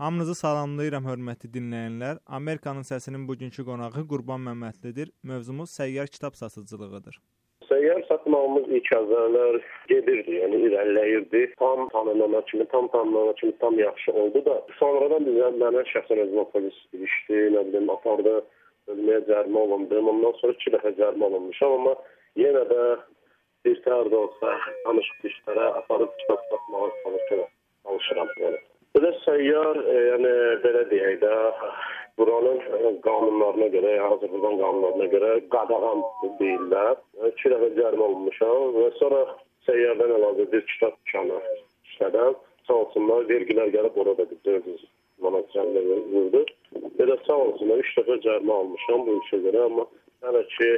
Hamınızı salamlayıram hörmətli dinləyənlər. Amerikanın səsinin bugünkü qonağı Qurban Məmmədlidir. Mövzumuz səyyar kitab satıcılığıdır. Səyyar satmağımız ilk əvvəllər gedirdi, yəni irəliləyirdi. Tam tanınana kimi, tam tanınana kimi tam yaxşı oldu da, sonradan bizə mənə şəxsən özümə polis ilişdi, nə bilim, apardı, ölməyə cərimə olundu. Ondan sonra iki dəfə cərimə olunmuşam, amma yenə də bir təhər də olsa tanış işlərə aparıb kitab satmağa çalışıram. çalışıram yəni. Belə səyyar, e, yəni belə deyək də, buranın qanunlarına görə, Azərbaycan qanunlarına görə qadağan deyirlər. İki dəfə cərimə olunmuşam və sonra səyyardan əlavə bir kitab dükanı işlədən. Sağ olsunlar, vergilər gəlib orada 400 manat cərimə vurdu. Belə sağ olsunlar, üç dəfə cərimə almışam bu işə görə, amma hələ ki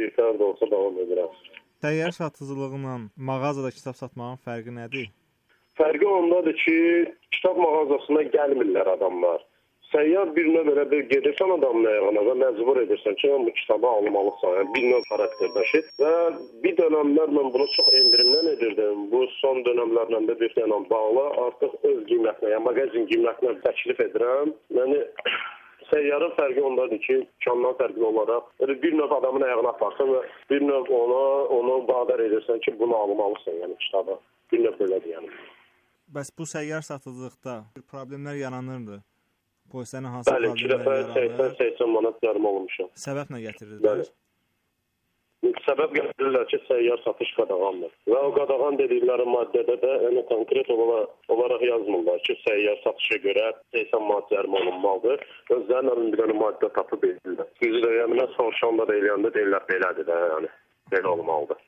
bir tər də olsa davam edirəm. Səyyar satıcılığıyla mağazada kitab satmağın fərqi nədir? Fərqi ondadır ki, kitab mağazasına gəlmirlər adamlar. Səyyar bir növ belə bir gedirsən adamın ayağına və məcbur edirsən ki, bu kitabı almalısan. Yəni bir növ xarakter daşıyır. Və bir dönəmlər mən bunu çox endirimdən edirdim. Bu son dönəmlərlə də bir ilə bağlı artıq öz qiymətinə, yəni mağazin qiymətinə təklif edirəm. Yəni Səyyarın fərqi ondadır ki, dükandan fərqli olaraq elə bir növ adamın ayağına aparsan və bir növ ona onu vadar edirsən ki, bunu almalısan, yəni kitabı. Bir növ belədir yəni. Bəs bu səyyar satıcılıqda problemlər yaranırdı. Polislərin hansı Bəli, iki dəfə 80-80 manat yarım olmuşam. Səbəb nə gətirdilər? Səbəb gətirirlər ki, səyyar satış qadağandır. Və o qadağan dedikləri maddədə də yəni konkret olaraq, olaraq yazmırlar ki, səyyar satışa görə 80 manat yarım olunmalıdır. Özlərindən bir dənə maddə tapıb edirlər. Bizi də yəni soruşanda da eləyəndə deyirlər belədir də, yəni belə olmalıdır.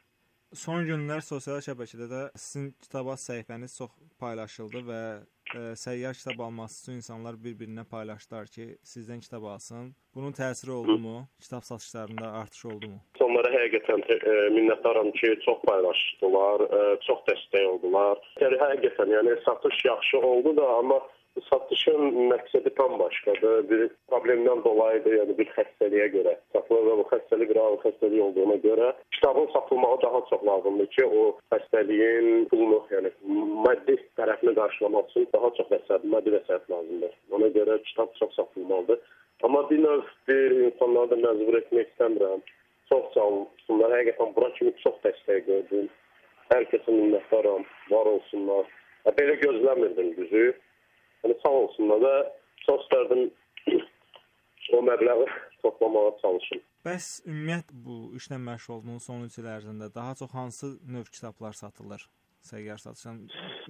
Son günlər sosial şəbəkədə də sizin kitabat səhifəniz çox paylaşıldı və ə, e, səyyar kitab alması üçün insanlar bir-birinə paylaşdılar ki, sizdən kitab alsın. Bunun təsiri oldumu? Kitab satışlarında artış oldumu? Onlara həqiqətən ə, e, minnətdaram ki, çox paylaşdılar, ə, e, çox dəstək oldular. Yəni həqiqətən, yəni satış yaxşı oldu da, amma satışın məqsədi tam başqadır. Bir problemdən dolayıdır, yəni bir xəstəliyə görə satılır və bu xəstəlik real xəstəlik olduğuna görə kitabın satılmağı daha çox lazımdır ki, o xəstəliyin pulunu, yəni maddi tərəfini qarşılamaq üçün daha çox vəsait, maddi vəsait lazımdır. Ona görə kitab çox satılmalıdır. Amma bir növ bir insanları da məcbur etmək istəmirəm. Çox sağ olsunlar. Həqiqətən bura kimi çox dəstək gördüm. Hər kəsə minnətdaram. Var olsunlar. Belə gözləmirdim düzü. Yəni sağ olsunlar və çox istərdim o məbləği toplamağa çalışım. Bəs ümumiyyətlə bu işlə məşğul olduğunuz son 3 il ərzində daha çox hansı növ kitablar satılır? Səyyar satışdan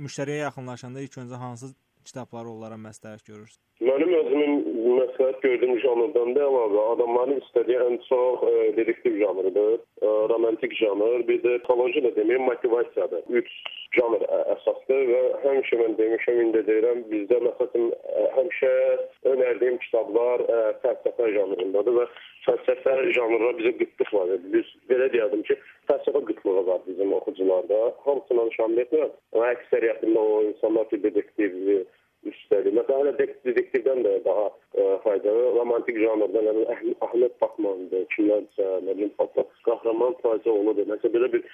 müştəriyə yaxınlaşanda ilk öncə hansı kitabları onlara məsləhət görürsünüz? Mənim özümün məsləhət gördüyüm janrdan da əlavə adamların istədiyi ən çox e, dedektiv janrıdır, e, romantik janr, bir də psixoloji də deməyim, motivasiyadır. Üç janr əsasdır və həmişə mən demişəm, indi deyirəm, bizdə məsələn həmişə önərdiyim kitablar ə, fəlsəfə janrındadır və fəlsəfə janrına bizə qıtlıq var. Biz belə deyərdim ki, fəlsəfə qıtlığı var bizim oxucularda. Hamısından şamil etmirəm. Amma əksəriyyətində o insanlar ki, detektiv üstəlik. Məsələn, detektivdən də daha ə, faydalı romantik janrdan, yəni Əhməd Baxmandır, kimlərsə, nə bilim, qəhrəman faciə olur. Məsələn, belə bir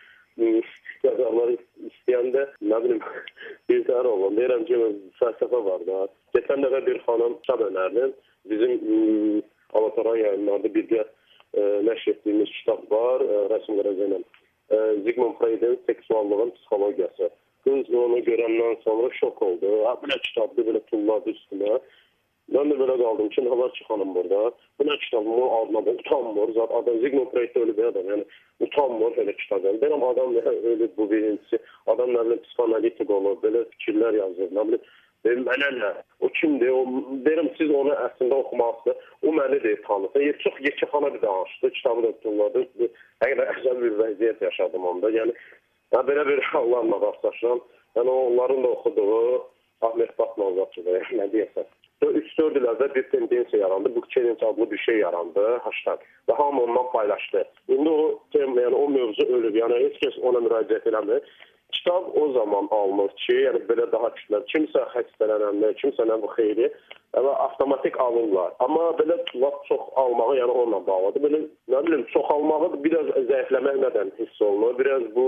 yazarlar istəyəndə nə bilim bir təhər olun. Deyirəm ki, fəlsəfə var da. Keçən dəfə bir xanım kitab önərdim. Bizim Alataran yayınlarda birgə nəşr etdiyimiz kitab var, rəsm qərəzə Zigmund Freud'in seksuallığın psixologiyası. Qız onu görəndən sonra şok oldu. Ha, bu nə kitabdır, belə tulladı üstünə. Mən də belə qaldım ki, nə var ki, xanım burada? Bu nə kitabımı adına da utanmır. Zat adam Zigmund Freud bir adam. Yəni utanmır belə kitab. Yəni deyirəm adam nə öyle bu birincisi. Adam nə bilim psixoanalitik olur, belə fikirlər yazır. Nə bilim mənə nə? O kimdir? O, deyirəm, siz onu əslində oxumalısınız. O məni tanısın. Yer çox yekəxana bir danışdı, kitabı da tulladı. Həqiqətən əzəl bir vəziyyət yaşadım onda. Yəni, ya, belə bir hallarla rastlaşıram. Yəni, onların da oxuduğu Ahmet Batman zatçıdır, nə deyəsən. 3-4 il əvvəl bir tendensiya yarandı. Bu challenge adlı bir şey yarandı, hashtag. Və hamı ondan paylaşdı. İndi o yəni o mövzu ölüb. Yəni heç kəs ona müraciət eləmir. Kitab o zaman alınır ki, yəni belə daha kütlə, kimsə xəstələnəndə, kimsə nə bu xeyri, və avtomatik alırlar. Amma belə lap çox almağı, yəni onunla bağlıdır. Belə nə bilim, çox almağı biraz zəifləmək nədən hiss olunur? Biraz bu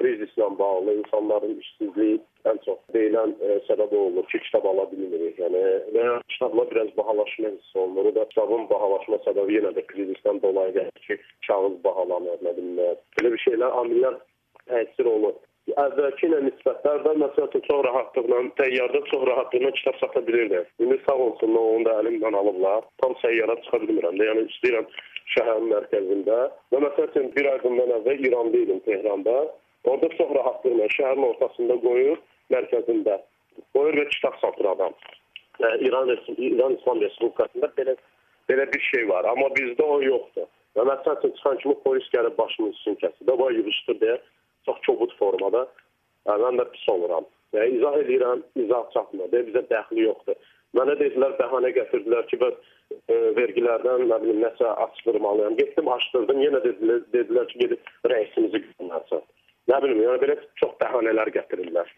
krizislə bağlı, insanların işsizliyi ən çox deyilən e, səbəb olur ki, kitab ala bilmirik. Yəni və kitabla biraz bahalaşma hiss olunur. O da kitabın bahalaşma səbəbi yenə də krizisdən dolayı gəlir ki, kağız bahalanır, nə bilim, belə bir şeylər, amillər təsir olunur əvvəlki ilə nisbətlərdə məsələn çox rahatlıqla təyyarda çox rahatlıqla kitab sata bilirdim. İndi sağ olsun onu da əlimdən alıblar. Tam səyyara çıxa bilmirəm də. Yəni istəyirəm şəhərin mərkəzində. Və məsələn bir ay bundan əvvəl İranda idim Tehranda. Orada çox rahatlıqla şəhərin ortasında qoyur, mərkəzində qoyur və kitab satır adam. Yəni, İran İran İslam Respublikasında belə belə bir şey var, amma bizdə o yoxdur. Və məsələn çıxan kimi polis gəlib başımın üstünü kəsir. Bu yığışdır deyə çox kobud formada mən də pis oluram. Yəni izah edirəm, izah çatmır. Deyə bizə dəxli yoxdur. Mənə dedilər, bəhanə gətirdilər ki, bəs e, vergilərdən nə bilim nəsə açdırmalıyam. Getdim, açdırdım, yenə dedilər, dedilər ki, gedib rəisimizi göndərsən. Nə bilim, yəni belə çox bəhanələr gətirirlər.